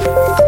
Bye.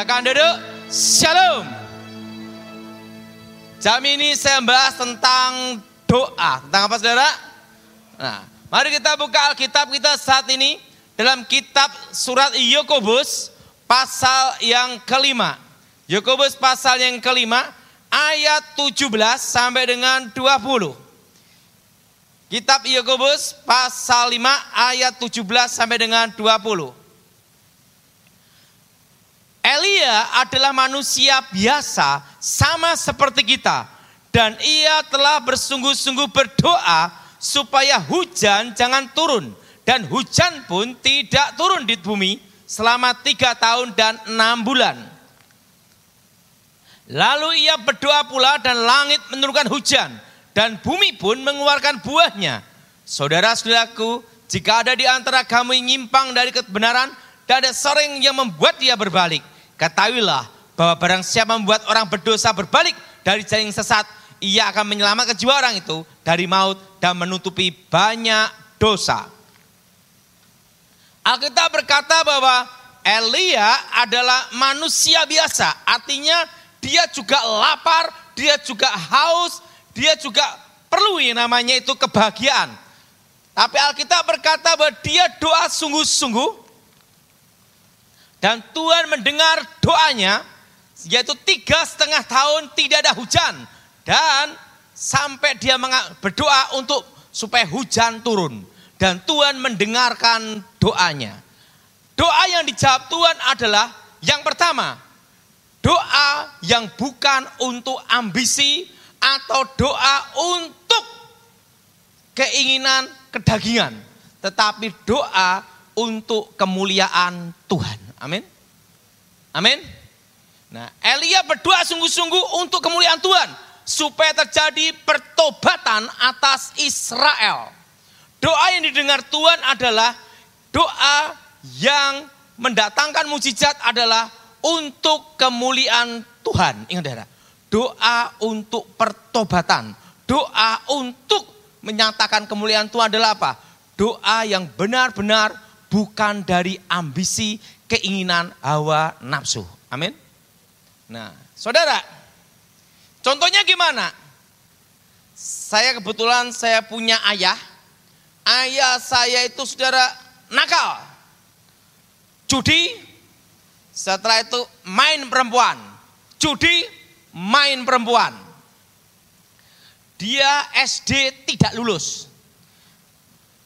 Silakan duduk. Shalom. Jam ini saya membahas tentang doa. Tentang apa saudara? Nah, mari kita buka Alkitab kita saat ini dalam kitab surat Yakobus pasal yang kelima. Yakobus pasal yang kelima ayat 17 sampai dengan 20. Kitab Yakobus pasal 5 ayat 17 sampai dengan 20. Elia adalah manusia biasa sama seperti kita. Dan ia telah bersungguh-sungguh berdoa supaya hujan jangan turun. Dan hujan pun tidak turun di bumi selama tiga tahun dan enam bulan. Lalu ia berdoa pula dan langit menurunkan hujan. Dan bumi pun mengeluarkan buahnya. Saudara-saudaraku, jika ada di antara kamu yang nyimpang dari kebenaran, dan ada sering yang membuat dia berbalik. Ketahuilah bahwa barang siapa membuat orang berdosa berbalik dari jalan yang sesat, ia akan menyelamatkan jiwa orang itu dari maut dan menutupi banyak dosa. Alkitab berkata bahwa Elia adalah manusia biasa, artinya dia juga lapar, dia juga haus, dia juga perlu yang namanya itu kebahagiaan. Tapi Alkitab berkata bahwa dia doa sungguh-sungguh dan Tuhan mendengar doanya, yaitu tiga setengah tahun tidak ada hujan. Dan sampai dia berdoa untuk supaya hujan turun. Dan Tuhan mendengarkan doanya. Doa yang dijawab Tuhan adalah yang pertama, doa yang bukan untuk ambisi atau doa untuk keinginan kedagingan, tetapi doa untuk kemuliaan Tuhan. Amin. Amin. Nah, Elia berdoa sungguh-sungguh untuk kemuliaan Tuhan supaya terjadi pertobatan atas Israel. Doa yang didengar Tuhan adalah doa yang mendatangkan mujizat adalah untuk kemuliaan Tuhan. Ingat daerah, doa untuk pertobatan, doa untuk menyatakan kemuliaan Tuhan adalah apa? Doa yang benar-benar bukan dari ambisi, keinginan hawa nafsu. Amin. Nah, saudara, contohnya gimana? Saya kebetulan saya punya ayah. Ayah saya itu saudara nakal. Judi, setelah itu main perempuan. Judi, main perempuan. Dia SD tidak lulus.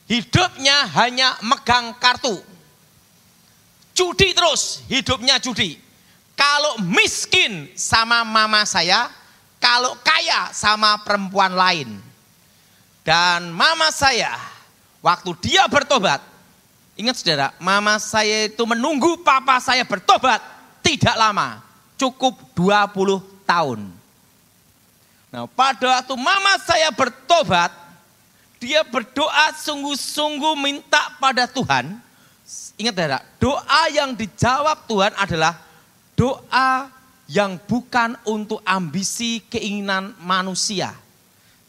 Hidupnya hanya megang kartu Judi terus, hidupnya judi. Kalau miskin sama mama saya, kalau kaya sama perempuan lain. Dan mama saya, waktu dia bertobat, ingat saudara, mama saya itu menunggu papa saya bertobat tidak lama, cukup 20 tahun. Nah pada waktu mama saya bertobat, dia berdoa sungguh-sungguh minta pada Tuhan, Ingat saudara, doa yang dijawab Tuhan adalah doa yang bukan untuk ambisi keinginan manusia.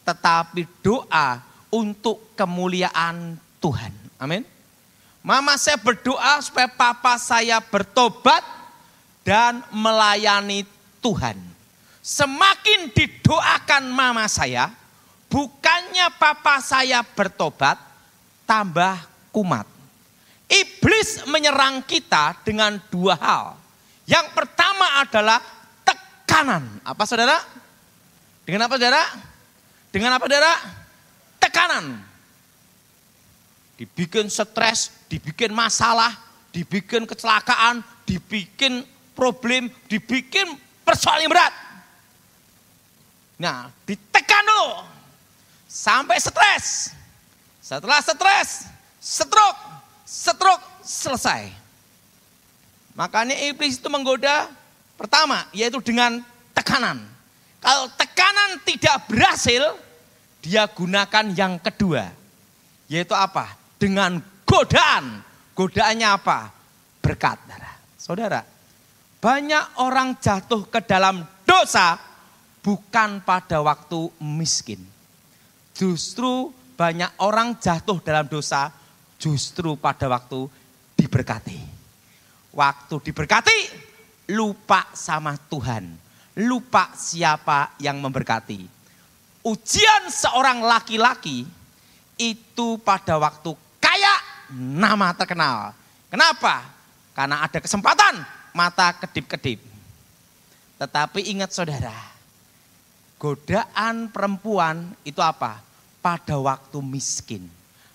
Tetapi doa untuk kemuliaan Tuhan. Amin. Mama saya berdoa supaya papa saya bertobat dan melayani Tuhan. Semakin didoakan mama saya, bukannya papa saya bertobat, tambah kumat. Iblis menyerang kita dengan dua hal. Yang pertama adalah tekanan. Apa saudara? Dengan apa saudara? Dengan apa saudara? Tekanan. Dibikin stres, dibikin masalah, dibikin kecelakaan, dibikin problem, dibikin persoalan yang berat. Nah, ditekan dulu. Sampai stres. Setelah stres, stroke, stroke selesai. Makanya iblis itu menggoda pertama yaitu dengan tekanan. Kalau tekanan tidak berhasil, dia gunakan yang kedua. Yaitu apa? Dengan godaan. Godaannya apa? Berkat. Saudara, banyak orang jatuh ke dalam dosa bukan pada waktu miskin. Justru banyak orang jatuh dalam dosa justru pada waktu diberkati. Waktu diberkati, lupa sama Tuhan. Lupa siapa yang memberkati. Ujian seorang laki-laki itu pada waktu kaya nama terkenal. Kenapa? Karena ada kesempatan mata kedip-kedip. Tetapi ingat saudara, godaan perempuan itu apa? Pada waktu miskin.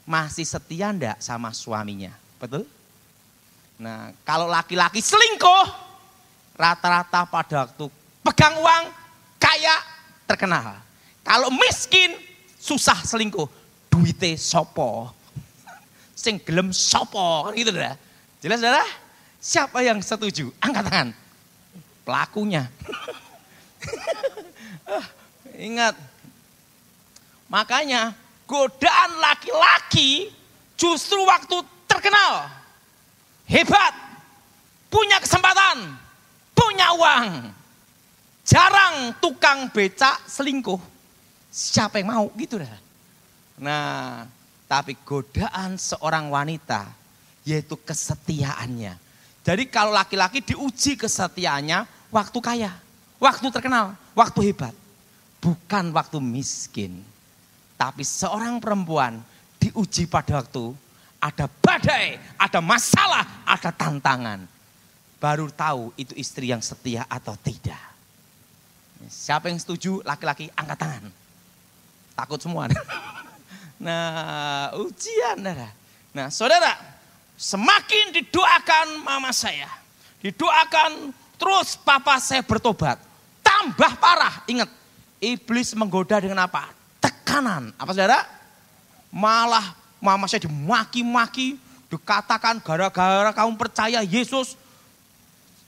Masih setia ndak sama suaminya? Betul? Nah, kalau laki-laki selingkuh, rata-rata pada waktu pegang uang, kaya, terkenal. Kalau miskin, susah selingkuh. Duite sopo. Sing gelem sopo, kan gitu dah. Jelas saudara? Siapa yang setuju? Angkat tangan. Pelakunya. Ah, ingat. Makanya godaan laki-laki justru waktu terkenal. Hebat. Punya kesempatan. Punya uang. Jarang tukang becak selingkuh. Siapa yang mau gitu dah. Nah, tapi godaan seorang wanita yaitu kesetiaannya jadi kalau laki-laki diuji kesetiaannya waktu kaya, waktu terkenal, waktu hebat. Bukan waktu miskin. Tapi seorang perempuan diuji pada waktu ada badai, ada masalah, ada tantangan. Baru tahu itu istri yang setia atau tidak. Siapa yang setuju laki-laki angkat tangan. Takut semua. Nah ujian. Nah saudara Semakin didoakan mama saya, didoakan terus papa saya bertobat. Tambah parah, ingat, iblis menggoda dengan apa? Tekanan. Apa saudara? Malah mama saya dimaki-maki, dikatakan gara-gara kamu percaya Yesus.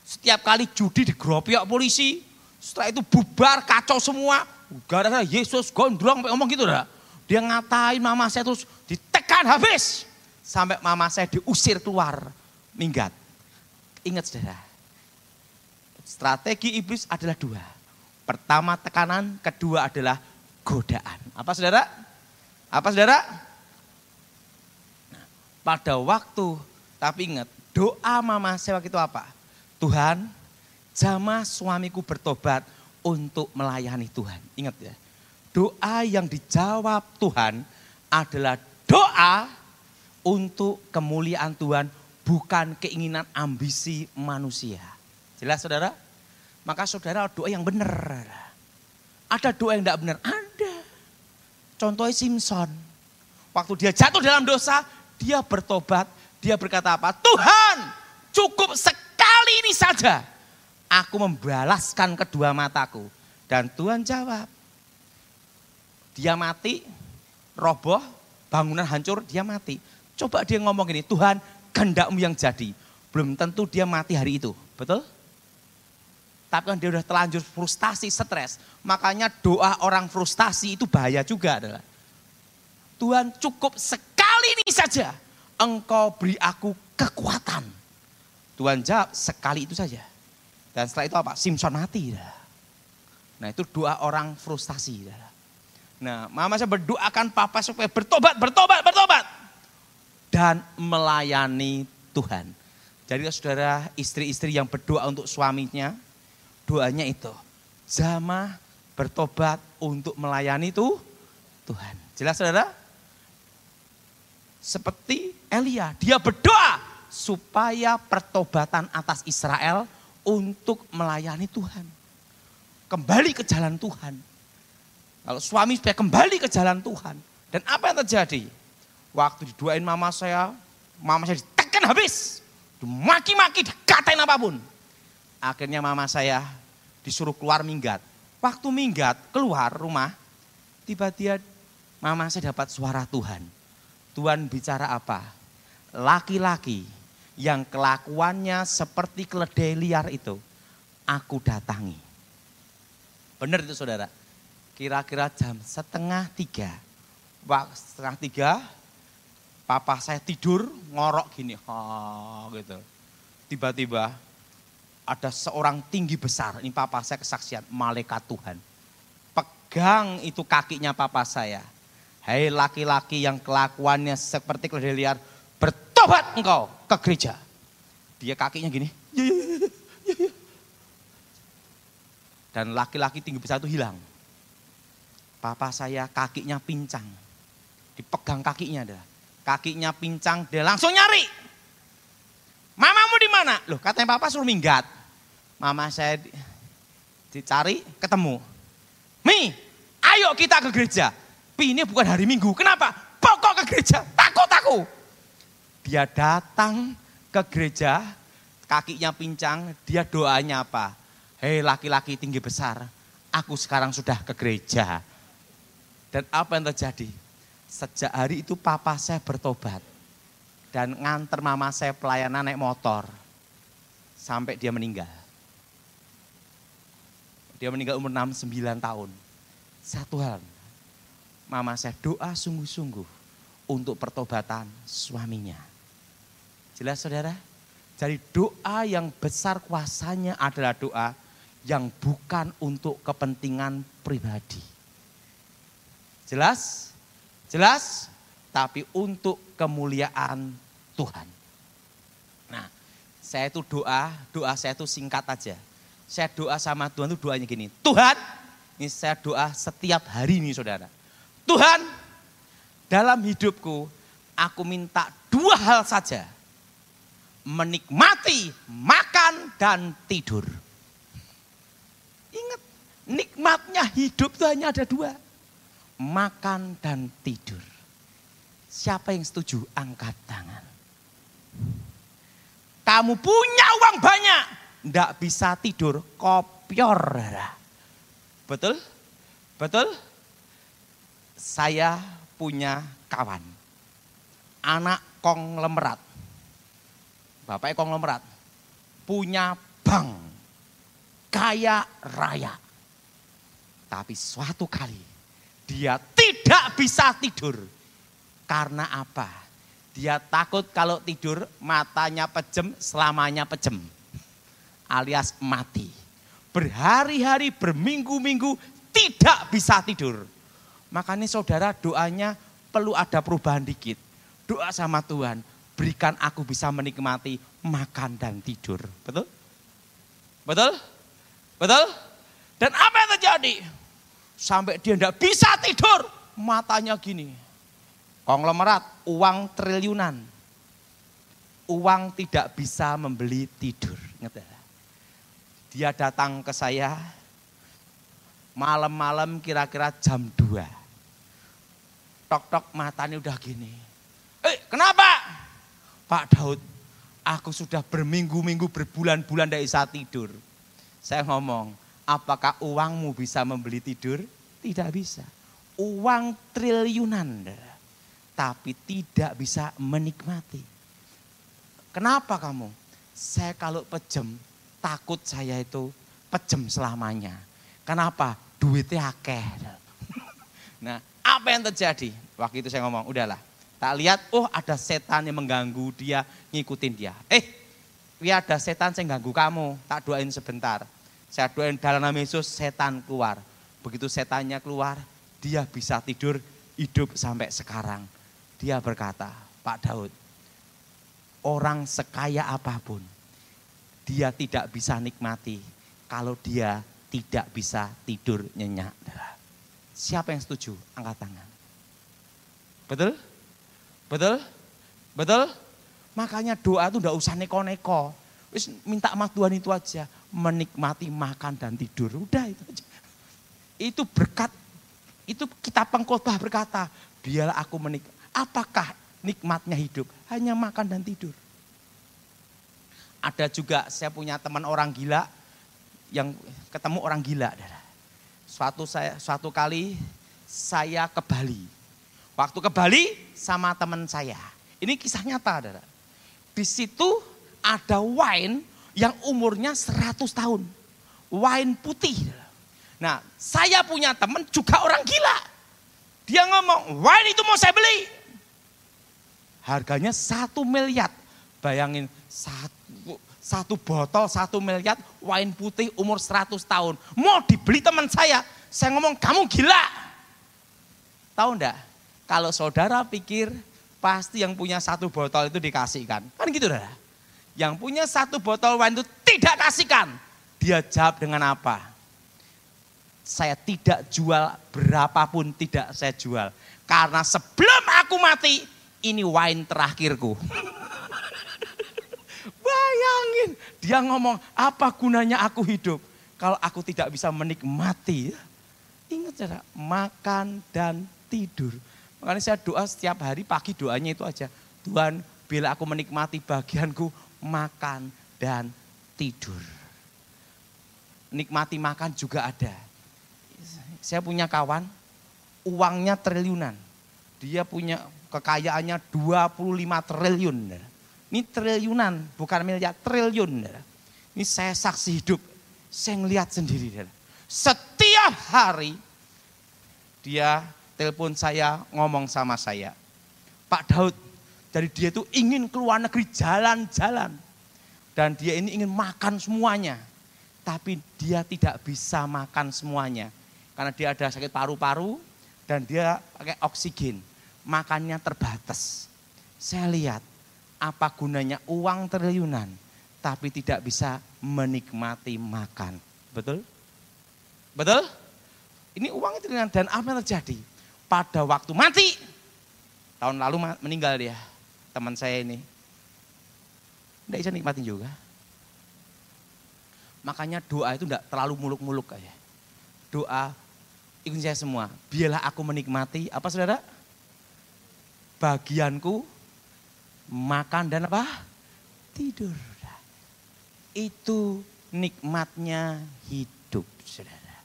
Setiap kali judi digeropiak polisi, setelah itu bubar, kacau semua. Gara-gara Yesus gondrong, ngomong gitu dah. Dia ngatain mama saya terus ditekan habis. Sampai mama saya diusir keluar, minggat. Ingat saudara, strategi iblis adalah dua. Pertama tekanan, kedua adalah godaan. Apa saudara? Apa saudara? Nah, pada waktu, tapi ingat, doa mama waktu itu apa? Tuhan, jama suamiku bertobat untuk melayani Tuhan. Ingat ya, doa yang dijawab Tuhan adalah doa untuk kemuliaan Tuhan, bukan keinginan ambisi manusia. Jelas saudara? Maka saudara doa yang benar. Ada doa yang tidak benar? Contohnya Simpson. Waktu dia jatuh dalam dosa, dia bertobat. Dia berkata apa? Tuhan cukup sekali ini saja. Aku membalaskan kedua mataku. Dan Tuhan jawab. Dia mati, roboh, bangunan hancur, dia mati. Coba dia ngomong ini, Tuhan kehendakmu yang jadi. Belum tentu dia mati hari itu, betul? Tapi kan dia udah terlanjur frustasi, stres. Makanya doa orang frustasi itu bahaya juga adalah. Tuhan cukup sekali ini saja. Engkau beri aku kekuatan. Tuhan jawab sekali itu saja. Dan setelah itu apa? Simpson mati. Nah itu doa orang frustasi. Nah mama saya berdoakan papa supaya bertobat, bertobat, bertobat dan melayani Tuhan. Jadi saudara istri-istri yang berdoa untuk suaminya, doanya itu. Zama bertobat untuk melayani itu Tuhan. Jelas saudara? Seperti Elia, dia berdoa supaya pertobatan atas Israel untuk melayani Tuhan. Kembali ke jalan Tuhan. Kalau suami supaya kembali ke jalan Tuhan. Dan apa yang terjadi? Waktu diduain mama saya, mama saya ditekan habis. Maki-maki, dikatain apa pun. Akhirnya mama saya disuruh keluar minggat. Waktu minggat, keluar rumah, tiba-tiba mama saya dapat suara Tuhan. Tuhan bicara apa? Laki-laki yang kelakuannya seperti keledai liar itu, aku datangi. Benar itu saudara. Kira-kira jam setengah tiga. Waktu setengah tiga, papa saya tidur ngorok gini. Ha, gitu. Tiba-tiba ada seorang tinggi besar. Ini papa saya kesaksian, malaikat Tuhan. Pegang itu kakinya papa saya. Hei laki-laki yang kelakuannya seperti keledai liar, bertobat engkau ke gereja. Dia kakinya gini. Dan laki-laki tinggi besar itu hilang. Papa saya kakinya pincang. Dipegang kakinya dah. Kakinya pincang, dia langsung nyari. Mana? Loh, katanya papa suruh minggat. Mama saya dicari, ketemu. Mi, ayo kita ke gereja. Pi ini bukan hari Minggu. Kenapa? Pokok ke gereja. Takut aku. Dia datang ke gereja, kakinya pincang, dia doanya apa? Hei laki-laki tinggi besar, aku sekarang sudah ke gereja. Dan apa yang terjadi? Sejak hari itu papa saya bertobat. Dan nganter mama saya pelayanan naik motor. Sampai dia meninggal. Dia meninggal umur 69 tahun. Satu hal, mama saya doa sungguh-sungguh untuk pertobatan suaminya. Jelas saudara? Jadi doa yang besar kuasanya adalah doa yang bukan untuk kepentingan pribadi. Jelas? Jelas? Tapi untuk kemuliaan Tuhan. Saya itu doa, doa saya itu singkat aja. Saya doa sama Tuhan itu doanya gini, Tuhan, ini saya doa setiap hari ini saudara. Tuhan, dalam hidupku aku minta dua hal saja menikmati makan dan tidur. Ingat, nikmatnya hidup itu hanya ada dua. Makan dan tidur. Siapa yang setuju? Angkat tangan. Kamu punya uang banyak, tidak bisa tidur, kopior. Betul? Betul? Saya punya kawan. Anak konglomerat Bapak konglomerat, punya bank, kaya raya. Tapi suatu kali dia tidak bisa tidur. Karena apa? Dia takut kalau tidur matanya pejem, selamanya pejem. Alias mati. Berhari-hari, berminggu-minggu tidak bisa tidur. Makanya saudara doanya perlu ada perubahan dikit. Doa sama Tuhan, berikan aku bisa menikmati makan dan tidur. Betul? Betul? Betul? Dan apa yang terjadi? Sampai dia tidak bisa tidur, matanya gini. Konglomerat, uang triliunan. Uang tidak bisa membeli tidur. Dia datang ke saya malam-malam kira-kira jam 2. Tok-tok matanya udah gini. Eh kenapa? Pak Daud, aku sudah berminggu-minggu, berbulan-bulan tidak bisa tidur. Saya ngomong, apakah uangmu bisa membeli tidur? Tidak bisa. Uang triliunan, tapi tidak bisa menikmati. Kenapa kamu? Saya kalau pejem, takut saya itu pejem selamanya. Kenapa? Duitnya akeh. Nah, apa yang terjadi? Waktu itu saya ngomong, udahlah, Tak lihat, oh ada setan yang mengganggu dia, ngikutin dia. Eh, ya ada setan yang ganggu kamu, tak doain sebentar. Saya doain dalam nama Yesus, setan keluar. Begitu setannya keluar, dia bisa tidur hidup sampai sekarang. Dia berkata, Pak Daud, orang sekaya apa pun, dia tidak bisa nikmati kalau dia tidak bisa tidur nyenyak. Siapa yang setuju? Angkat tangan. Betul? Betul? Betul? Makanya doa itu enggak usah neko-neko. Wis minta sama Tuhan itu aja. Menikmati makan dan tidur. Udah itu aja. Itu berkat. Itu kita pengkhotbah berkata. Biarlah aku menik. Apakah nikmatnya hidup? Hanya makan dan tidur. Ada juga saya punya teman orang gila. Yang ketemu orang gila. Suatu saya suatu kali saya ke Bali Waktu ke Bali sama teman saya. Ini kisah nyata. Di situ ada wine yang umurnya 100 tahun. Wine putih. Nah, saya punya teman juga orang gila. Dia ngomong, wine itu mau saya beli. Harganya satu miliar. Bayangin, satu, satu botol satu miliar wine putih umur 100 tahun. Mau dibeli teman saya. Saya ngomong, kamu gila. Tahu enggak? Kalau saudara pikir pasti yang punya satu botol itu dikasihkan. Kan gitu dah. Yang punya satu botol wine itu tidak kasihkan. Dia jawab dengan apa? Saya tidak jual berapapun tidak saya jual. Karena sebelum aku mati, ini wine terakhirku. Bayangin, dia ngomong, apa gunanya aku hidup kalau aku tidak bisa menikmati. Ingat cara makan dan tidur. Makanya saya doa setiap hari pagi doanya itu aja. Tuhan bila aku menikmati bagianku makan dan tidur. Nikmati makan juga ada. Saya punya kawan, uangnya triliunan. Dia punya kekayaannya 25 triliun. Ini triliunan, bukan miliar, triliun. Ini saya saksi hidup, saya ngeliat sendiri. Setiap hari dia telepon saya, ngomong sama saya. Pak Daud, dari dia itu ingin keluar negeri jalan-jalan. Dan dia ini ingin makan semuanya. Tapi dia tidak bisa makan semuanya. Karena dia ada sakit paru-paru dan dia pakai oksigen. Makannya terbatas. Saya lihat apa gunanya uang triliunan tapi tidak bisa menikmati makan. Betul? Betul? Ini uang triliunan dan apa yang terjadi? pada waktu mati. Tahun lalu meninggal dia, teman saya ini. Tidak bisa nikmatin juga. Makanya doa itu tidak terlalu muluk-muluk kayak. Doa ikut saya semua. Biarlah aku menikmati, apa saudara? Bagianku makan dan apa? Tidur. Itu nikmatnya hidup, saudara.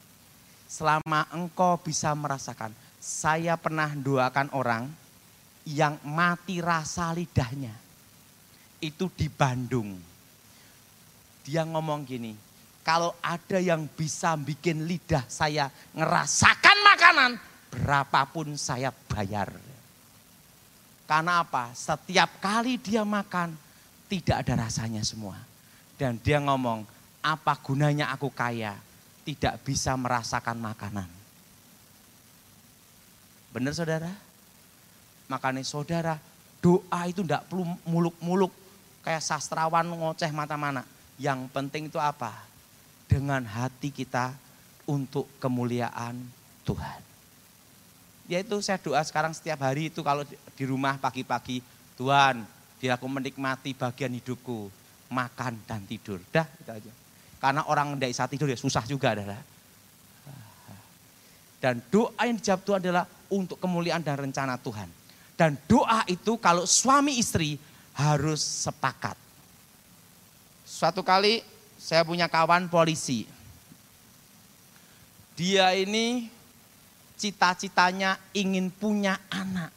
Selama engkau bisa merasakan saya pernah doakan orang yang mati rasa lidahnya. Itu di Bandung. Dia ngomong gini, kalau ada yang bisa bikin lidah saya ngerasakan makanan, berapapun saya bayar. Karena apa? Setiap kali dia makan, tidak ada rasanya semua. Dan dia ngomong, apa gunanya aku kaya, tidak bisa merasakan makanan. Benar saudara? Makanya saudara, doa itu tidak perlu muluk-muluk kayak sastrawan ngoceh mata mana. Yang penting itu apa? Dengan hati kita untuk kemuliaan Tuhan. Yaitu saya doa sekarang setiap hari itu kalau di rumah pagi-pagi, Tuhan, dia aku menikmati bagian hidupku, makan dan tidur. Dah, itu aja. Karena orang tidak bisa tidur ya susah juga adalah. Dan doa yang dijawab Tuhan adalah untuk kemuliaan dan rencana Tuhan. Dan doa itu kalau suami istri harus sepakat. Suatu kali saya punya kawan polisi. Dia ini cita-citanya ingin punya anak.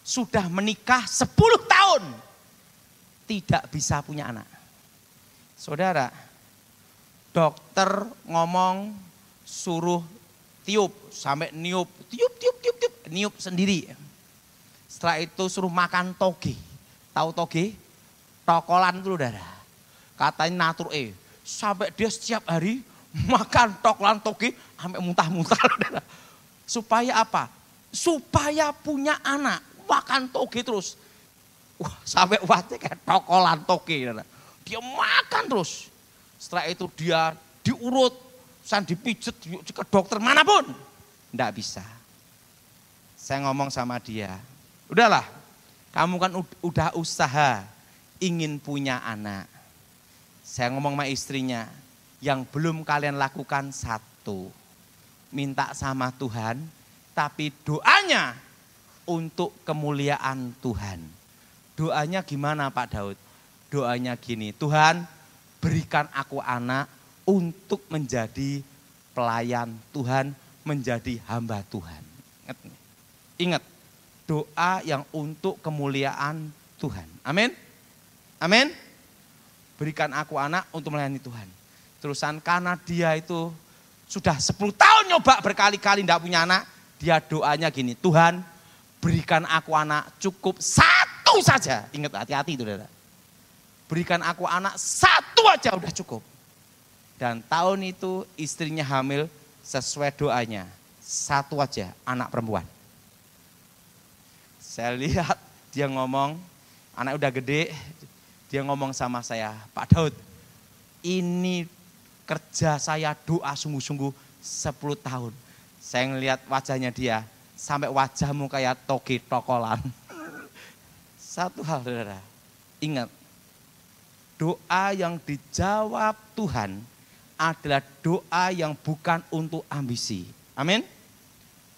Sudah menikah 10 tahun. Tidak bisa punya anak. Saudara, dokter ngomong suruh tiup sampai niup, tiup, tiup, tiup, tiup, niup sendiri. Setelah itu suruh makan toge. Tahu toge? Tokolan itu udara. Katanya natur eh. Sampai dia setiap hari makan tokolan toge sampai muntah-muntah. Supaya apa? Supaya punya anak. Makan toge terus. Wah, sampai wajah kayak tokolan toge. Dia makan terus. Setelah itu dia diurut saya dipijet ke dokter mana pun. Tidak bisa. Saya ngomong sama dia, udahlah kamu kan udah usaha ingin punya anak. Saya ngomong sama istrinya, yang belum kalian lakukan satu. Minta sama Tuhan, tapi doanya untuk kemuliaan Tuhan. Doanya gimana Pak Daud? Doanya gini, Tuhan berikan aku anak untuk menjadi pelayan Tuhan, menjadi hamba Tuhan. Ingat, doa yang untuk kemuliaan Tuhan. Amin. Amin. Berikan aku anak untuk melayani Tuhan. Terusan karena dia itu sudah 10 tahun nyoba berkali-kali tidak punya anak. Dia doanya gini, Tuhan berikan aku anak cukup satu saja. Ingat hati-hati itu. Saudara. Berikan aku anak satu aja udah cukup. Dan tahun itu istrinya hamil sesuai doanya. Satu aja anak perempuan. Saya lihat dia ngomong, anak udah gede, dia ngomong sama saya, Pak Daud, ini kerja saya doa sungguh-sungguh 10 tahun. Saya ngelihat wajahnya dia, sampai wajahmu kayak toki tokolan. Satu hal saudara, ingat, doa yang dijawab Tuhan adalah doa yang bukan untuk ambisi. Amin.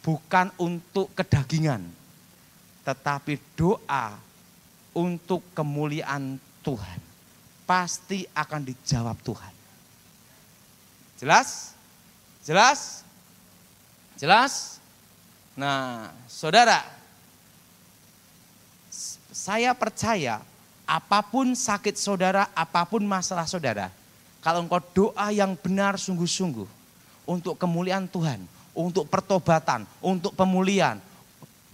Bukan untuk kedagingan tetapi doa untuk kemuliaan Tuhan pasti akan dijawab Tuhan. Jelas? Jelas? Jelas? Nah, saudara, saya percaya apa pun sakit saudara, apa pun masalah saudara, kalau engkau doa yang benar sungguh-sungguh untuk kemuliaan Tuhan, untuk pertobatan, untuk pemulihan,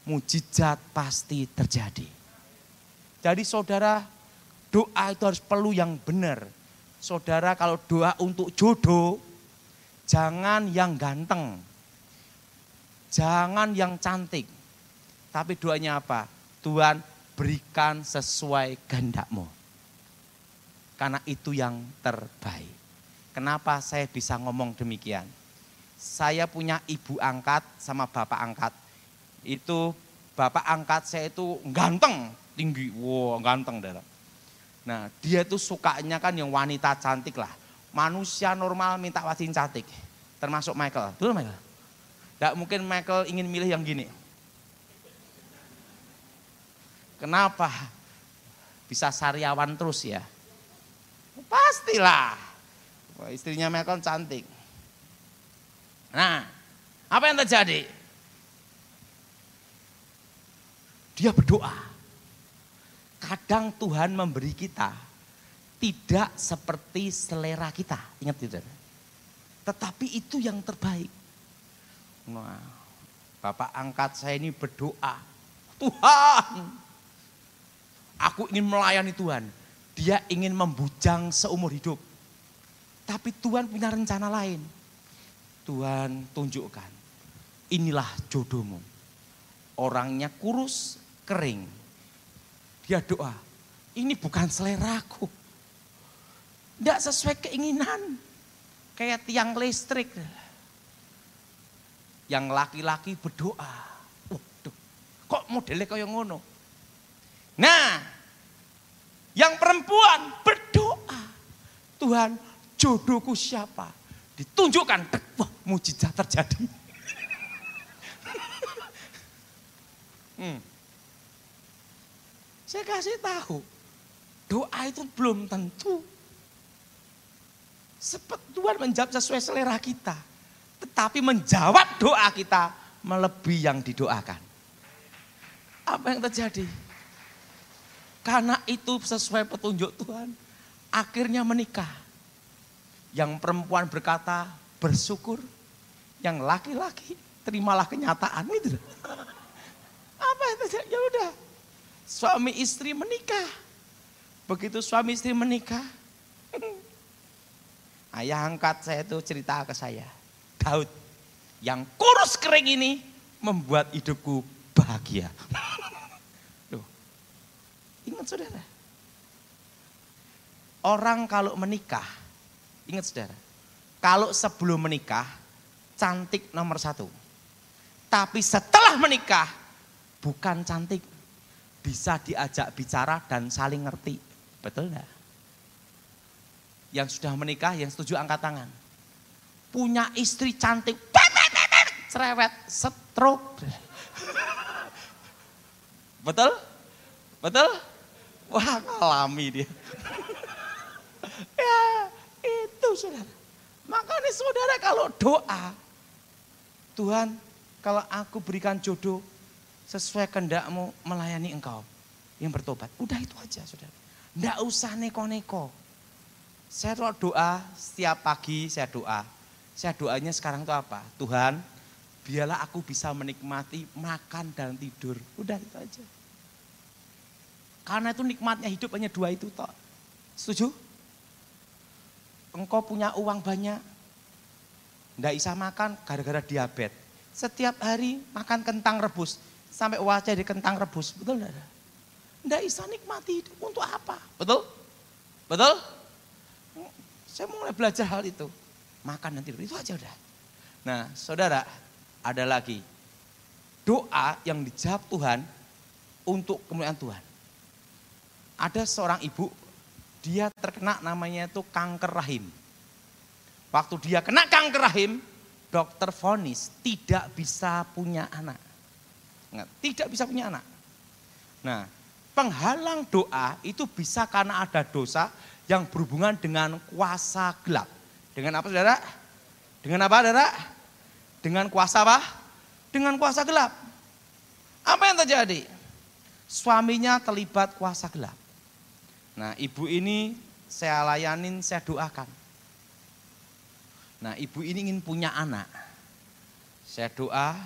mujizat pasti terjadi. Jadi saudara, doa itu harus perlu yang benar. Saudara kalau doa untuk jodoh, jangan yang ganteng. Jangan yang cantik. Tapi doanya apa? Tuhan berikan sesuai kehendakmu. Karena itu yang terbaik. Kenapa saya bisa ngomong demikian? Saya punya ibu angkat sama bapak angkat itu bapak angkat saya itu ganteng, tinggi, wow ganteng darah. Nah dia itu sukanya kan yang wanita cantik lah. Manusia normal minta wajin cantik. Termasuk Michael. Dulu Michael. Tidak mungkin Michael ingin milih yang gini. Kenapa? Bisa sariawan terus ya? Pastilah. Istrinya Michael cantik. Nah, apa yang terjadi? Dia berdoa. Kadang Tuhan memberi kita tidak seperti selera kita. Ingat tidak? Tetapi itu yang terbaik. Nah, Bapak angkat saya ini berdoa. Tuhan, aku ingin melayani Tuhan. Dia ingin membujang seumur hidup. Tapi Tuhan punya rencana lain. Tuhan tunjukkan, inilah jodohmu. Orangnya kurus, kering. Dia doa, ini bukan seleraku. Tidak sesuai keinginan. Kayak tiang listrik. Yang laki-laki berdoa. Waduh, kok modelnya kayak ngono? Nah, yang perempuan berdoa. Tuhan, jodohku siapa? Ditunjukkan, wah mujizat terjadi. hmm. Saya kasih tahu, doa itu belum tentu. Tuhan menjawab sesuai selera kita. Tetapi menjawab doa kita melebihi yang didoakan. Apa yang terjadi? Karena itu sesuai petunjuk Tuhan. Akhirnya menikah. Yang perempuan berkata bersyukur. Yang laki-laki terimalah kenyataan gitu. Apa yang terjadi? Ya udah, suami istri menikah. Begitu suami istri menikah, ayah angkat saya itu cerita ke saya, Daud, yang kurus kering ini membuat hidupku bahagia. Loh, ingat saudara, orang kalau menikah, ingat saudara, kalau sebelum menikah, cantik nomor satu. Tapi setelah menikah, bukan cantik, bisa diajak bicara dan saling ngerti. Betul enggak? Yang sudah menikah, yang setuju angkat tangan. Punya istri cantik, cerewet, stroke. Betul? Betul? Wah, ngalami dia. ya, itu saudara. Makanya saudara kalau doa, Tuhan kalau aku berikan jodoh, sesuai kehendakmu melayani engkau yang bertobat. Udah itu aja saudara. Tidak usah neko-neko. Saya doa setiap pagi saya doa. Saya doanya sekarang itu apa? Tuhan biarlah aku bisa menikmati makan dan tidur. Udah itu aja. Karena itu nikmatnya hidup hanya dua itu toh. Setuju? Engkau punya uang banyak. Tidak bisa makan gara-gara diabetes. Setiap hari makan kentang rebus. Sampai wajah di kentang rebus. Betul tidak? Tidak bisa nikmati hidup untuk apa? Betul? Betul? Saya mulai belajar hal itu. Makan nanti itu aja udah. Nah, saudara, ada lagi doa yang dijawab Tuhan untuk kemuliaan Tuhan. Ada seorang ibu, dia terkena namanya itu kanker rahim. Waktu dia kena kanker rahim, dokter vonis tidak bisa punya anak. Tidak bisa punya anak. Nah, penghalang doa itu bisa karena ada dosa yang berhubungan dengan kuasa gelap. Dengan apa saudara? Dengan apa saudara? Dengan kuasa apa? Dengan kuasa gelap. Apa yang terjadi? Suaminya terlibat kuasa gelap. Nah ibu ini saya layanin, saya doakan. Nah ibu ini ingin punya anak. Saya doa,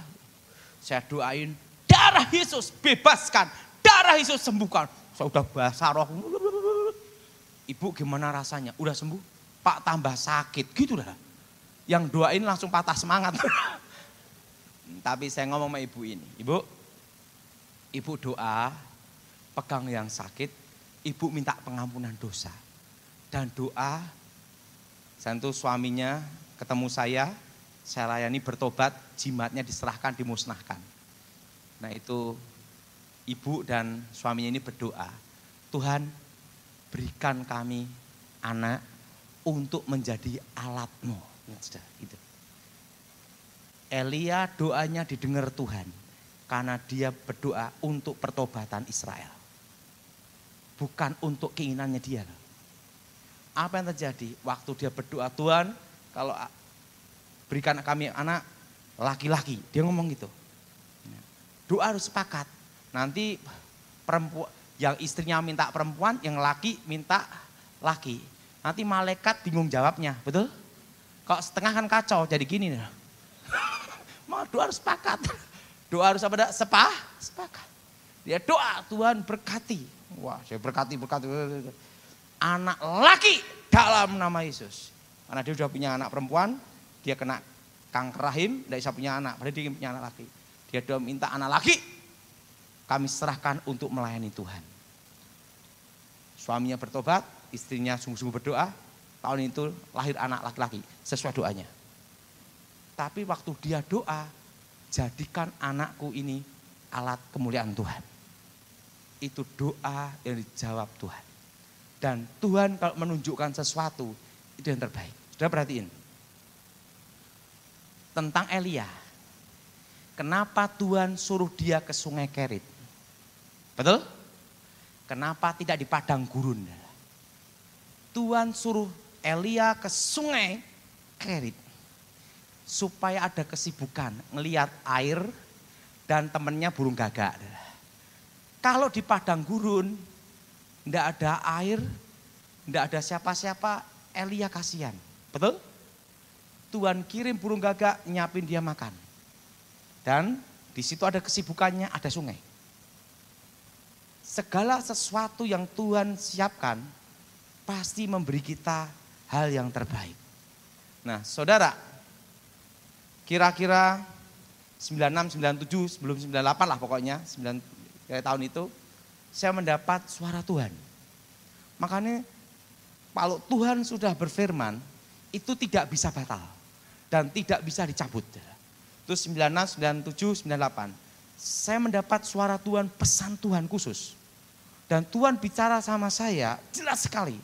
saya doain darah Yesus bebaskan, darah Yesus sembuhkan. Saya udah basah roh, Ibu gimana rasanya? Udah sembuh? Pak tambah sakit gitu lah. Yang doain langsung patah semangat. Tapi saya ngomong sama ibu ini. Ibu, ibu doa, pegang yang sakit, ibu minta pengampunan dosa. Dan doa, tentu suaminya ketemu saya, saya layani bertobat, jimatnya diserahkan, dimusnahkan. Nah itu ibu dan suaminya ini berdoa, Tuhan berikan kami anak untuk menjadi alatmu. Sudah, itu. Elia doanya didengar Tuhan karena dia berdoa untuk pertobatan Israel. Bukan untuk keinginannya dia. Apa yang terjadi? Waktu dia berdoa, Tuhan kalau berikan kami anak laki-laki. Dia ngomong gitu. Doa harus sepakat. Nanti perempuan yang istrinya minta perempuan, yang laki minta laki. Nanti malaikat bingung jawabnya, betul? Kok setengah kan kacau, jadi gini nih. Mau doa harus sepakat. Doa harus apa? Sepah, sepakat. Dia doa Tuhan berkati. Wah, saya berkati, berkati. Anak laki dalam nama Yesus. Karena dia sudah punya anak perempuan, dia kena kanker rahim, tidak bisa punya anak. Padahal dia punya anak laki. Dia doa minta anak laki, kami serahkan untuk melayani Tuhan. Suaminya bertobat, istrinya sungguh-sungguh berdoa, tahun itu lahir anak laki-laki sesuai doanya. Tapi waktu dia doa, jadikan anakku ini alat kemuliaan Tuhan. Itu doa yang dijawab Tuhan. Dan Tuhan kalau menunjukkan sesuatu, itu yang terbaik. Sudah perhatiin. Tentang Elia. Kenapa Tuhan suruh dia ke sungai Kerit? Betul? Kenapa tidak di padang gurun? Tuhan suruh Elia ke sungai Kerit. Supaya ada kesibukan ngelihat air dan temennya burung gagak. Kalau di padang gurun, tidak ada air, tidak ada siapa-siapa, Elia kasihan. Betul? Tuhan kirim burung gagak nyapin dia makan. Dan di situ ada kesibukannya, ada sungai segala sesuatu yang Tuhan siapkan pasti memberi kita hal yang terbaik. Nah, saudara, kira-kira 96, 97, sebelum 98 lah pokoknya, 9 tahun itu, saya mendapat suara Tuhan. Makanya kalau Tuhan sudah berfirman, itu tidak bisa batal dan tidak bisa dicabut. Terus 96, 97, 98. Saya mendapat suara Tuhan, pesan Tuhan khusus. Dan Tuhan bicara sama saya jelas sekali.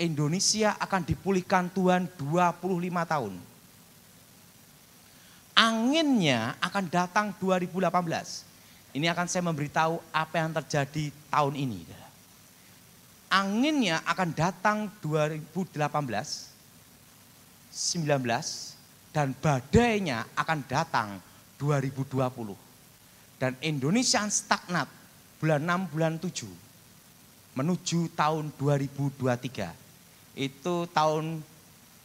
Indonesia akan dipulihkan Tuhan 25 tahun. Anginnya akan datang 2018. Ini akan saya memberitahu apa yang terjadi tahun ini. Anginnya akan datang 2018, 19, dan badainya akan datang 2020. Dan Indonesia stagnat bulan 6, bulan 7 menuju tahun 2023. Itu tahun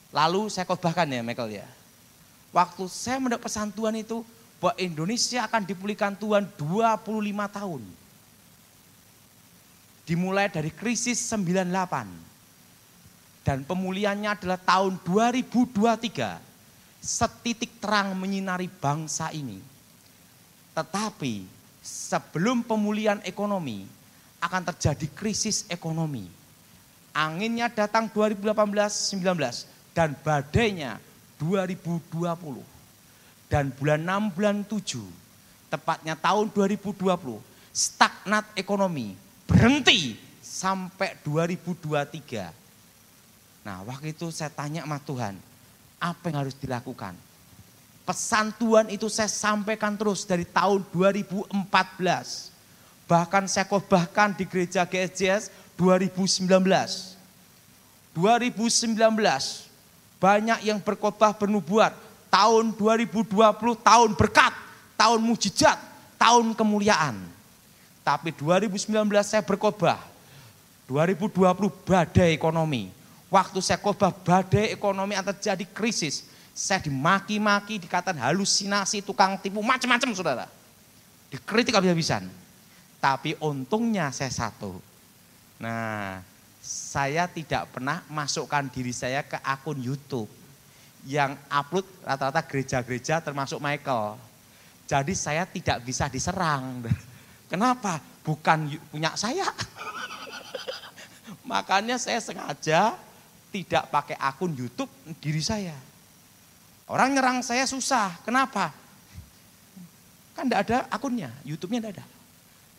lalu saya khotbahkan ya Michael ya. Waktu saya mendapat pesan Tuhan itu bahwa Indonesia akan dipulihkan Tuhan 25 tahun. Dimulai dari krisis 98 dan pemulihannya adalah tahun 2023. Setitik terang menyinari bangsa ini. Tetapi sebelum pemulihan ekonomi akan terjadi krisis ekonomi. Anginnya datang 2018-19 dan badainya 2020. Dan bulan 6 bulan 7 tepatnya tahun 2020 stagnat ekonomi berhenti sampai 2023 Nah waktu itu saya tanya sama Tuhan, apa yang harus dilakukan? Pesan Tuhan itu saya sampaikan terus dari tahun 2014. Bahkan saya khotbahkan di gereja GSJS 2019. 2019 banyak yang berkhotbah bernubuat. Tahun 2020 tahun berkat, tahun mujizat, tahun kemuliaan. Tapi 2019 saya berkhotbah. 2020 badai ekonomi Waktu saya khotbah badai ekonomi akan terjadi krisis. Saya dimaki-maki, dikatakan halusinasi, tukang tipu, macam-macam saudara. Dikritik habis-habisan. Tapi untungnya saya satu. Nah, saya tidak pernah masukkan diri saya ke akun YouTube. Yang upload rata-rata gereja-gereja termasuk Michael. Jadi saya tidak bisa diserang. Kenapa? Bukan punya saya. Makanya saya sengaja tidak pakai akun YouTube diri saya. Orang nyerang saya susah. Kenapa? Kan tidak ada akunnya, YouTube-nya tidak ada.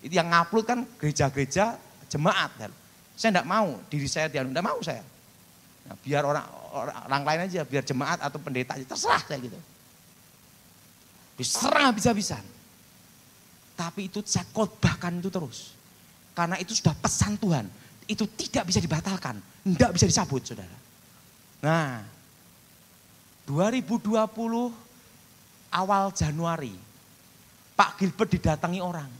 Itu yang ngupload kan gereja-gereja jemaat. Kan. Saya tidak mau, diri saya tidak mau saya. Nah, biar orang, orang orang lain aja, biar jemaat atau pendeta aja, terserah saya gitu. Diserang habis-habisan. Tapi itu saya khotbahkan itu terus. Karena itu sudah pesan Tuhan itu tidak bisa dibatalkan, tidak bisa dicabut saudara. Nah, 2020 awal Januari, Pak Gilbert didatangi orang.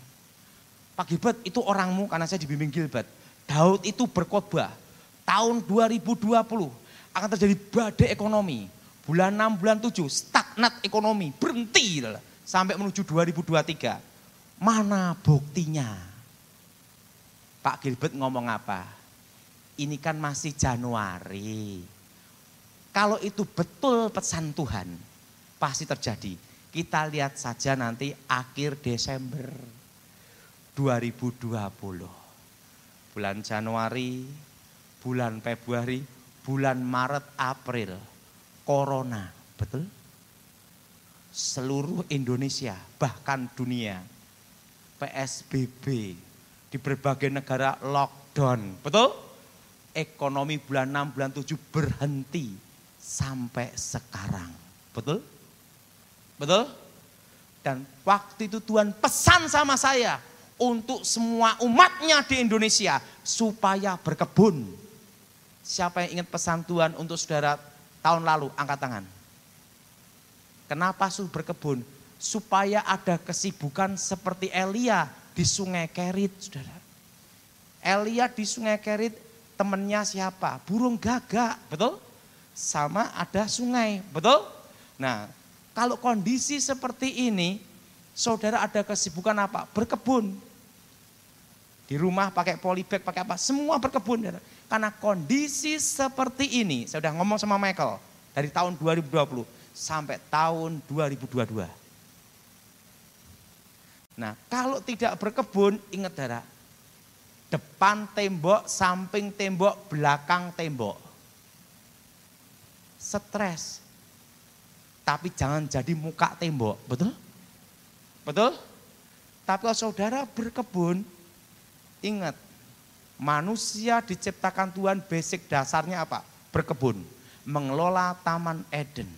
Pak Gilbert itu orangmu karena saya dibimbing Gilbert. Daud itu berkhotbah. Tahun 2020 akan terjadi badai ekonomi. Bulan 6, bulan 7 stagnat ekonomi, berhenti sampai menuju 2023. Mana buktinya? Pak Gilbert ngomong apa? Ini kan masih Januari. Kalau itu betul pesan Tuhan, pasti terjadi. Kita lihat saja nanti akhir Desember 2020. Bulan Januari, bulan Februari, bulan Maret, April. Corona, betul? Seluruh Indonesia, bahkan dunia. PSBB, di berbagai negara lockdown. Betul? Ekonomi bulan 6, bulan 7 berhenti sampai sekarang. Betul? Betul? Dan waktu itu Tuhan pesan sama saya untuk semua umatnya di Indonesia supaya berkebun. Siapa yang ingat pesan Tuhan untuk saudara tahun lalu? Angkat tangan. Kenapa suruh berkebun? Supaya ada kesibukan seperti Elia di sungai Kerit, saudara. Elia di sungai Kerit temennya siapa? Burung gagak, betul? Sama ada sungai, betul? Nah, kalau kondisi seperti ini, saudara ada kesibukan apa? Berkebun. Di rumah pakai polybag, pakai apa? Semua berkebun. Karena kondisi seperti ini, saya sudah ngomong sama Michael, dari tahun 2020 sampai tahun 2022 Nah, kalau tidak berkebun, ingat darah. Depan tembok, samping tembok, belakang tembok. Stres. Tapi jangan jadi muka tembok, betul? Betul? Tapi kalau saudara berkebun, ingat, manusia diciptakan Tuhan basic dasarnya apa? Berkebun, mengelola Taman Eden.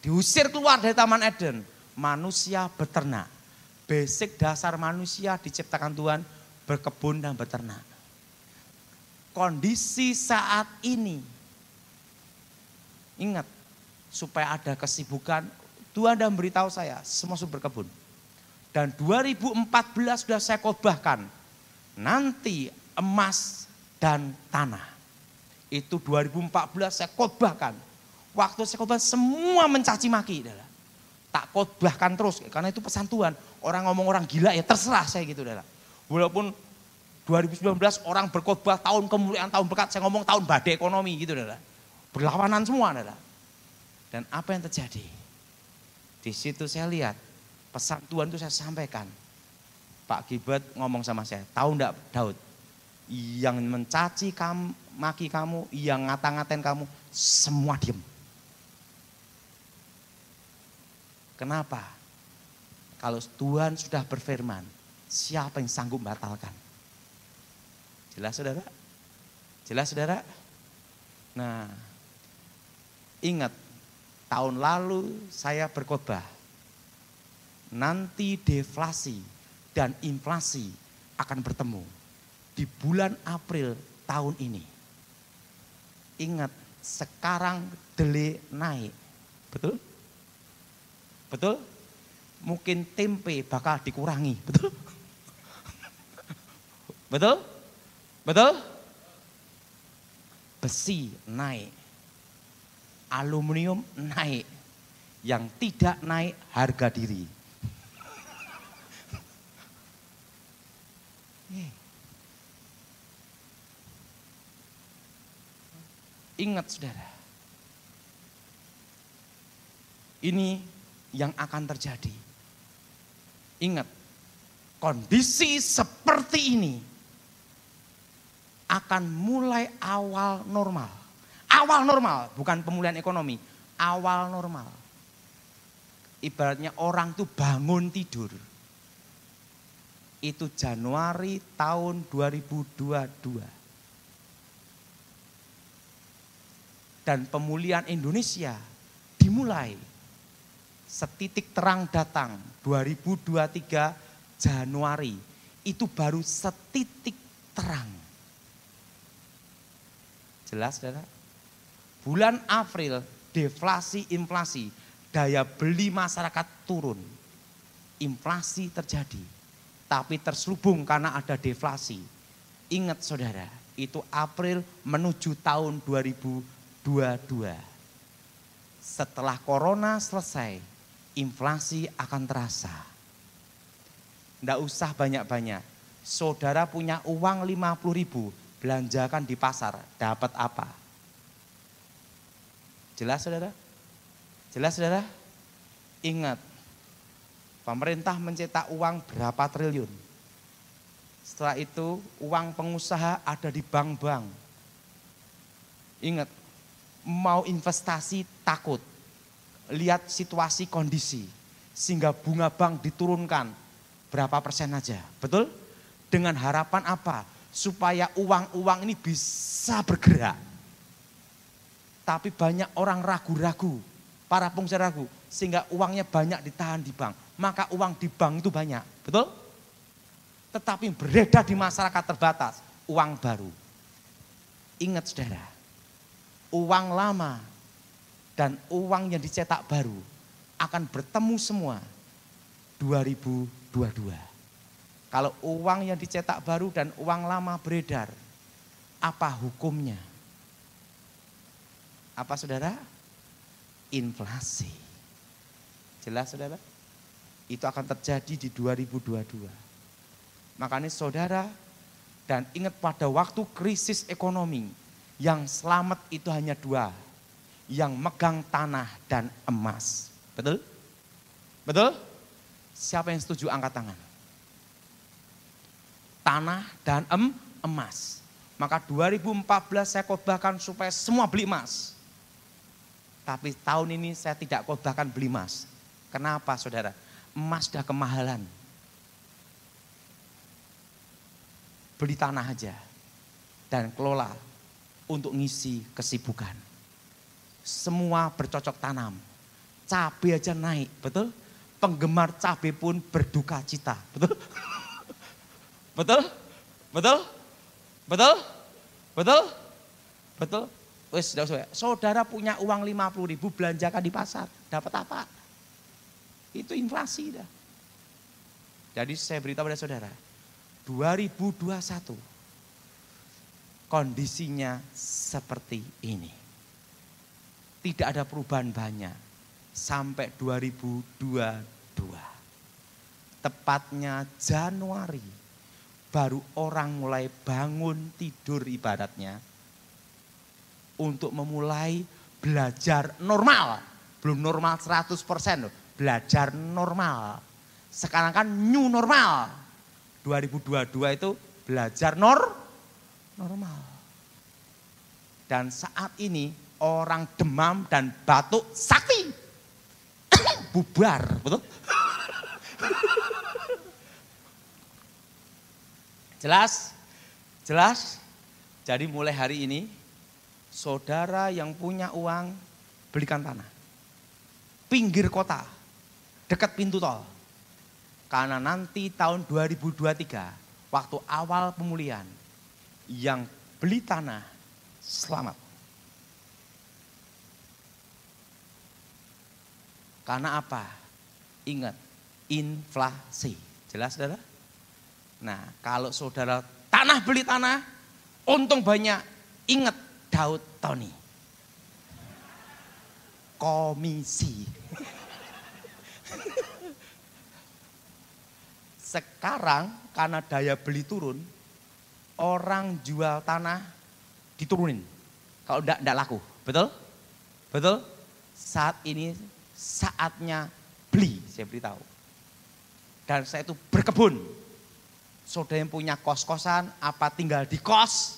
Diusir keluar dari Taman Eden, manusia beternak. Basic dasar manusia diciptakan Tuhan berkebun dan beternak. Kondisi saat ini, ingat, supaya ada kesibukan, Tuhan dan beritahu saya, semua sudah berkebun. Dan 2014 sudah saya khotbahkan. Nanti emas dan tanah. Itu 2014 saya khotbahkan. Waktu saya khotbah semua mencaci maki. Tak khotbahkan terus karena itu pesan Tuhan. Orang ngomong orang gila ya terserah saya gitu. Adalah. Walaupun 2019 orang berkhotbah tahun kemuliaan tahun berkat saya ngomong tahun badai ekonomi gitu adalah. Berlawanan semua adalah. Dan apa yang terjadi? Di situ saya lihat pesan Tuhan itu saya sampaikan. Pak Gibet ngomong sama saya, tahu enggak Daud? Yang mencaci kamu, maki kamu, yang ngata-ngatain kamu, semua diem. Kenapa? Kalau Tuhan sudah berfirman, siapa yang sanggup batalkan? Jelas saudara? Jelas saudara? Nah, ingat tahun lalu saya berkhotbah. Nanti deflasi dan inflasi akan bertemu di bulan April tahun ini. Ingat, sekarang dele naik. Betul? Betul? Mungkin tempe bakal dikurangi. Betul? Betul? Betul? Besi naik. Aluminium naik. Yang tidak naik harga diri. Ingat saudara. Ini yang akan terjadi. Ingat, kondisi seperti ini akan mulai awal normal. Awal normal, bukan pemulihan ekonomi, awal normal. Ibaratnya orang tuh bangun tidur. Itu Januari tahun 2022 dan pemulihan Indonesia dimulai. Setitik terang datang 2023 Januari. Itu baru setitik terang. Jelas saudara? Bulan April deflasi inflasi. Daya beli masyarakat turun. Inflasi terjadi. Tapi terselubung karena ada deflasi. Ingat saudara, itu April menuju tahun 2023 dua-dua. Setelah corona selesai, inflasi akan terasa. Tidak usah banyak-banyak. Saudara punya uang 50 ribu, belanjakan di pasar, dapat apa? Jelas saudara? Jelas saudara? Ingat, pemerintah mencetak uang berapa triliun. Setelah itu uang pengusaha ada di bank-bank. Ingat, mau investasi takut. Lihat situasi kondisi. Sehingga bunga bank diturunkan berapa persen aja. Betul? Dengan harapan apa? Supaya uang-uang ini bisa bergerak. Tapi banyak orang ragu-ragu. Para pengusaha ragu. Sehingga uangnya banyak ditahan di bank. Maka uang di bank itu banyak. Betul? Tetapi beredar di masyarakat terbatas. Uang baru. Ingat saudara uang lama dan uang yang dicetak baru akan bertemu semua 2022. Kalau uang yang dicetak baru dan uang lama beredar, apa hukumnya? Apa saudara? Inflasi. Jelas saudara? Itu akan terjadi di 2022. Makanya saudara, dan ingat pada waktu krisis ekonomi, yang selamat itu hanya dua. Yang megang tanah dan emas. Betul? Betul? Siapa yang setuju angkat tangan? Tanah dan em, emas. Maka 2014 saya khotbahkan supaya semua beli emas. Tapi tahun ini saya tidak khotbahkan beli emas. Kenapa saudara? Emas sudah kemahalan. Beli tanah aja. Dan kelola untuk ngisi kesibukan. Semua bercocok tanam. Cabai aja naik, betul? Penggemar cabai pun berduka cita, betul? betul? Betul? Betul? Betul? Betul? Wes, saudara punya uang 50 ribu belanjakan di pasar, dapat apa? Itu inflasi dah. Jadi saya beritahu pada saudara, 2021 kondisinya seperti ini. Tidak ada perubahan banyak sampai 2022. Tepatnya Januari baru orang mulai bangun tidur ibadatnya untuk memulai belajar normal. Belum normal 100% loh, belajar normal. Sekarang kan new normal. 2022 itu belajar nor normal. Dan saat ini orang demam dan batuk sakti. Bubar, betul? Jelas? Jelas? Jadi mulai hari ini saudara yang punya uang belikan tanah. Pinggir kota, dekat pintu tol. Karena nanti tahun 2023, waktu awal pemulihan, yang beli tanah selamat. Karena apa? Ingat, inflasi. Jelas saudara? Nah, kalau saudara tanah beli tanah, untung banyak. Ingat Daud Tony. Komisi. Sekarang karena daya beli turun, orang jual tanah diturunin. Kalau enggak, enggak laku. Betul? Betul? Saat ini saatnya beli, saya beritahu. Dan saya itu berkebun. Saudara yang punya kos-kosan, apa tinggal di kos,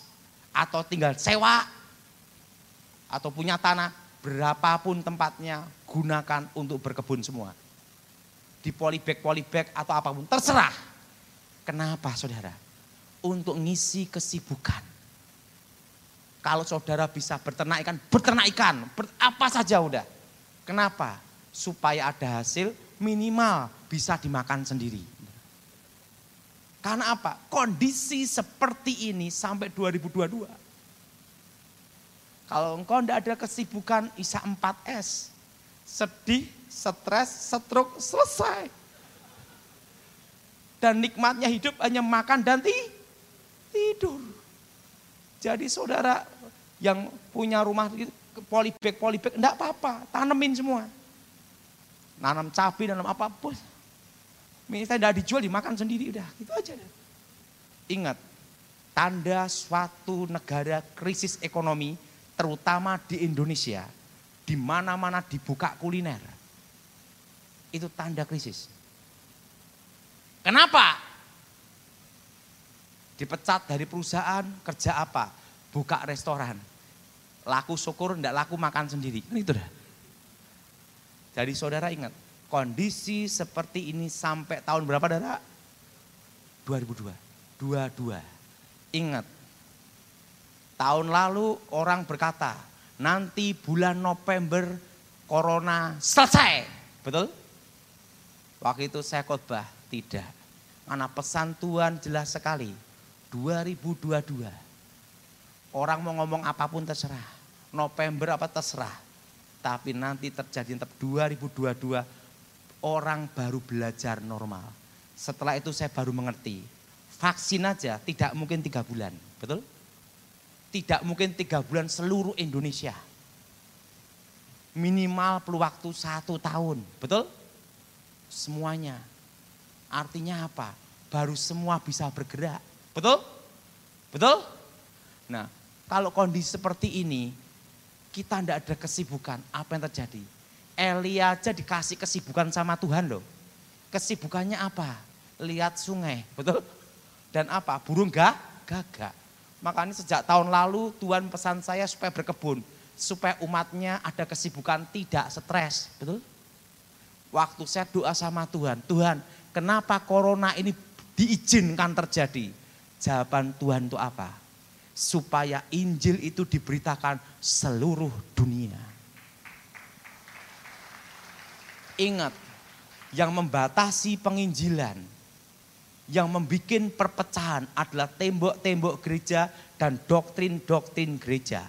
atau tinggal sewa, atau punya tanah, berapapun tempatnya, gunakan untuk berkebun semua. Di polybag-polybag atau apa pun, terserah. Kenapa saudara? Untuk ngisi kesibukan. Kalau saudara bisa berternak ikan, berternak ikan, ber, apa saja udah. Kenapa? Supaya ada hasil minimal bisa dimakan sendiri. Karena apa? Kondisi seperti ini sampai 2022. Kalau engkau tidak ada kesibukan ISA 4S, sedih, stres, setruk, selesai. Dan nikmatnya hidup hanya makan dan tidur. Jadi saudara yang punya rumah polybag, polybag, enggak apa-apa, tanemin semua. Nanam cabai, nanam apa pun. Misalnya tidak dijual, dimakan sendiri, udah gitu aja. Ingat, tanda suatu negara krisis ekonomi, terutama di Indonesia, di mana-mana dibuka kuliner. Itu tanda krisis. Kenapa? Dipecat dari perusahaan, kerja apa? Buka restoran. Laku syukur, enggak laku makan sendiri. Kan itu dah. Jadi saudara ingat, kondisi seperti ini sampai tahun berapa Dara? 2002. 22. Ingat, tahun lalu orang berkata, nanti bulan November corona selesai. Betul? Waktu itu saya khotbah, tidak. Mana pesan Tuhan jelas sekali. 2022. Orang mau ngomong apa pun terserah. November apa terserah. Tapi nanti terjadi tetap 2022 orang baru belajar normal. Setelah itu saya baru mengerti. Vaksin aja tidak mungkin tiga bulan. Betul? Tidak mungkin tiga bulan seluruh Indonesia. Minimal perlu waktu satu tahun. Betul? Semuanya. Artinya apa? Baru semua bisa bergerak. Betul? Betul? Nah, kalau kondisi seperti ini, kita tidak ada kesibukan, apa yang terjadi? Elia aja dikasih kesibukan sama Tuhan loh. Kesibukannya apa? Lihat sungai, betul? Dan apa? Burung gak? Gagak. Makanya sejak tahun lalu Tuhan pesan saya supaya berkebun. Supaya umatnya ada kesibukan tidak stres, betul? Waktu saya doa sama Tuhan, Tuhan kenapa corona ini diizinkan terjadi? Jawaban Tuhan itu apa? Supaya Injil itu diberitakan seluruh dunia. Ingat, yang membatasi penginjilan, yang membuat perpecahan adalah tembok-tembok gereja dan doktrin-doktrin gereja.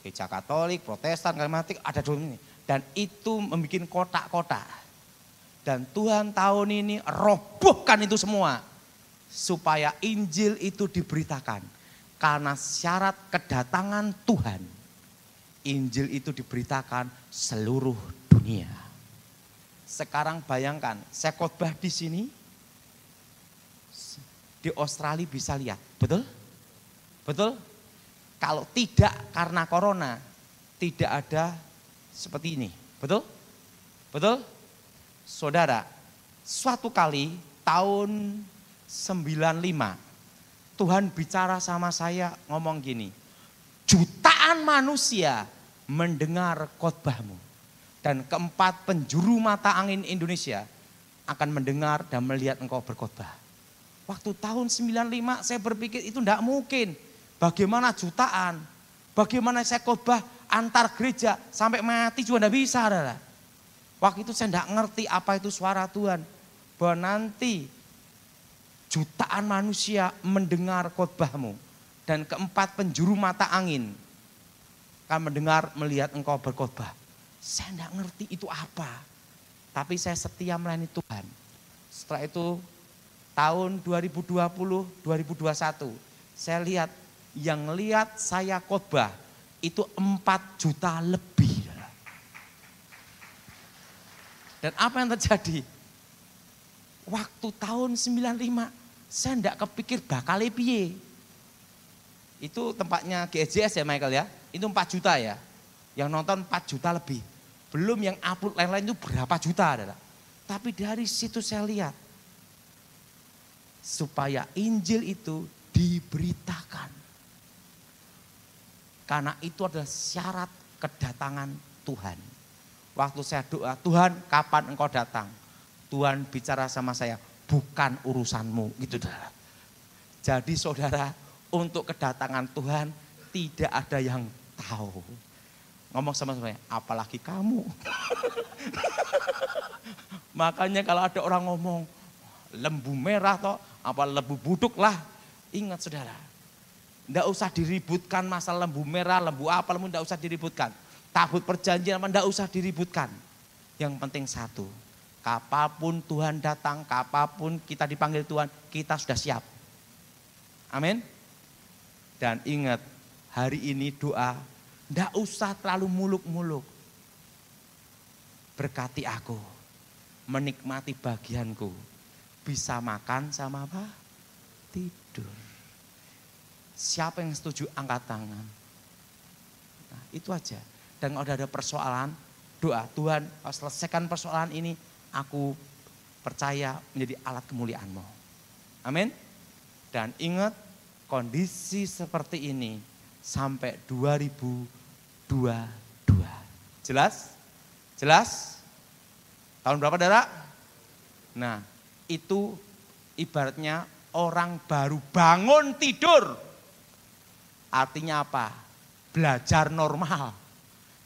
Gereja Katolik, Protestan, Karismatik ada dulu ini. Dan itu membuat kotak-kotak. Dan Tuhan tahun ini robohkan itu semua. Supaya Injil itu diberitakan. Karena syarat kedatangan Tuhan. Injil itu diberitakan seluruh dunia. Sekarang bayangkan, saya khotbah di sini, di Australia bisa lihat, betul? Betul? Kalau tidak karena corona, tidak ada seperti ini. Betul? Betul? Saudara, suatu kali tahun 95 Tuhan bicara sama saya ngomong gini. Jutaan manusia mendengar khotbahmu dan keempat penjuru mata angin Indonesia akan mendengar dan melihat engkau berkhotbah. Waktu tahun 95 saya berpikir itu tidak mungkin. Bagaimana jutaan? Bagaimana saya khotbah antar gereja sampai mati juga tidak bisa. Adalah. Waktu itu saya tidak ngerti apa itu suara Tuhan. Bahwa nanti jutaan manusia mendengar khotbahmu. Dan keempat penjuru mata angin akan mendengar melihat engkau berkhotbah. Saya tidak ngerti itu apa. Tapi saya setia melayani Tuhan. Setelah itu tahun 2020, 2021 saya lihat yang lihat saya khotbah itu 4 juta lebih. Dan apa yang terjadi? Waktu tahun 95 saya tidak kepikir bakal piye. Itu tempatnya GSJS ya Michael ya. Itu 4 juta ya. Yang nonton 4 juta lebih. Belum yang upload lain-lain itu berapa juta adalah. Tapi dari situ saya lihat. Supaya Injil itu diberitakan. Karena itu adalah syarat kedatangan Tuhan. Waktu saya doa, Tuhan kapan engkau datang? Tuhan bicara sama saya, bukan urusanmu. Gitu saudara. Jadi saudara, untuk kedatangan Tuhan tidak ada yang tahu. Ngomong sama saya, apalagi kamu. Makanya kalau ada orang ngomong, lembu merah toh, apa lembu buduk lah. Ingat saudara, tidak usah diributkan masalah lembu merah, lembu apa, lembu tidak usah diributkan. Tabut perjanjian tidak usah diributkan. Yang penting satu, kapapun Tuhan datang, kapapun kita dipanggil Tuhan, kita sudah siap. Amin. Dan ingat, hari ini doa, tidak usah terlalu muluk-muluk. Berkati aku, menikmati bagianku. Bisa makan sama apa? Tidur. Siapa yang setuju angkat tangan. Nah, itu aja. Dan kalau ada persoalan, doa Tuhan selesaikan persoalan ini, aku percaya menjadi alat kemuliaanmu. Amin. Dan ingat kondisi seperti ini sampai 2022. Jelas? Jelas? Tahun berapa, Dara? Nah, itu ibaratnya orang baru bangun tidur Artinya apa? Belajar normal.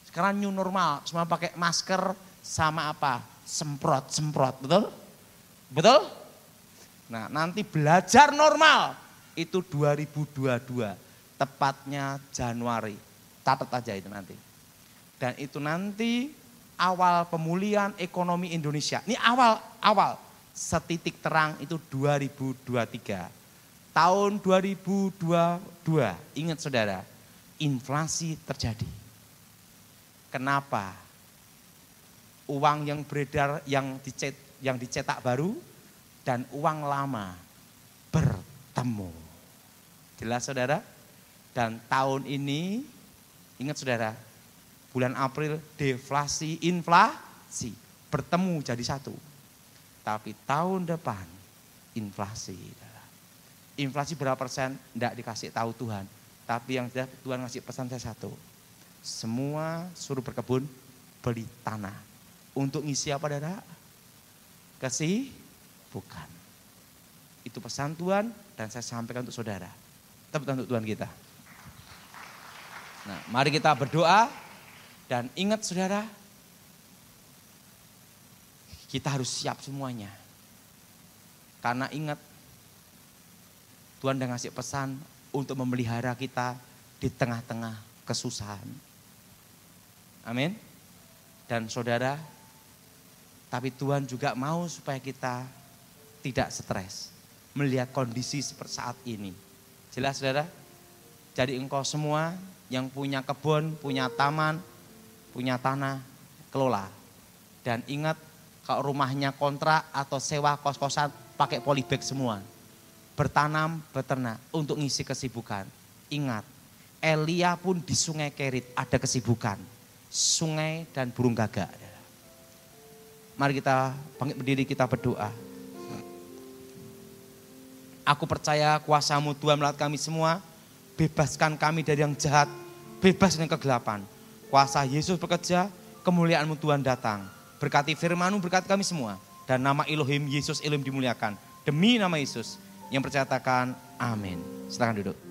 Sekarang new normal, semua pakai masker sama apa? Semprot-semprot, betul? Betul? Nah, nanti belajar normal itu 2022, tepatnya Januari. Catat aja itu nanti. Dan itu nanti awal pemulihan ekonomi Indonesia. Ini awal, awal. Setitik terang itu 2023 tahun 2022, ingat saudara, inflasi terjadi. Kenapa? Uang yang beredar yang dicet, yang dicetak baru dan uang lama bertemu. Jelas saudara? Dan tahun ini, ingat saudara, bulan April deflasi, inflasi bertemu jadi satu. Tapi tahun depan inflasi inflasi berapa persen tidak dikasih tahu Tuhan. Tapi yang jelas Tuhan ngasih pesan saya satu. Semua suruh berkebun, beli tanah. Untuk ngisi apa dada? Kasih? Bukan. Itu pesan Tuhan dan saya sampaikan untuk saudara. Tepuk untuk Tuhan kita. Nah, mari kita berdoa dan ingat saudara, kita harus siap semuanya. Karena ingat Tuhan udah ngasih pesan untuk memelihara kita di tengah-tengah kesusahan. Amin. Dan saudara, Tapi Tuhan juga mau supaya kita tidak stres melihat kondisi seperti saat ini. Jelas saudara? Jadi engkau semua yang punya kebun, punya taman, punya tanah, kelola. Dan ingat kalau rumahnya kontrak atau sewa kos-kosan pakai polybag semua. Bertanam, beternak untuk ngisi kesibukan. Ingat, Elia pun di sungai Kerit ada kesibukan. Sungai dan burung gagak. Mari kita bangkit berdiri kita berdoa. Aku percaya kuasamu Tuhan melihat kami semua. Bebaskan kami dari yang jahat. Bebas dari kegelapan. Kuasa Yesus bekerja, kemuliaanmu Tuhan datang. Berkati firmanmu, berkati kami semua. Dan nama Elohim Yesus Elohim dimuliakan. Demi nama Yesus yang percatakan amin. Silahkan duduk.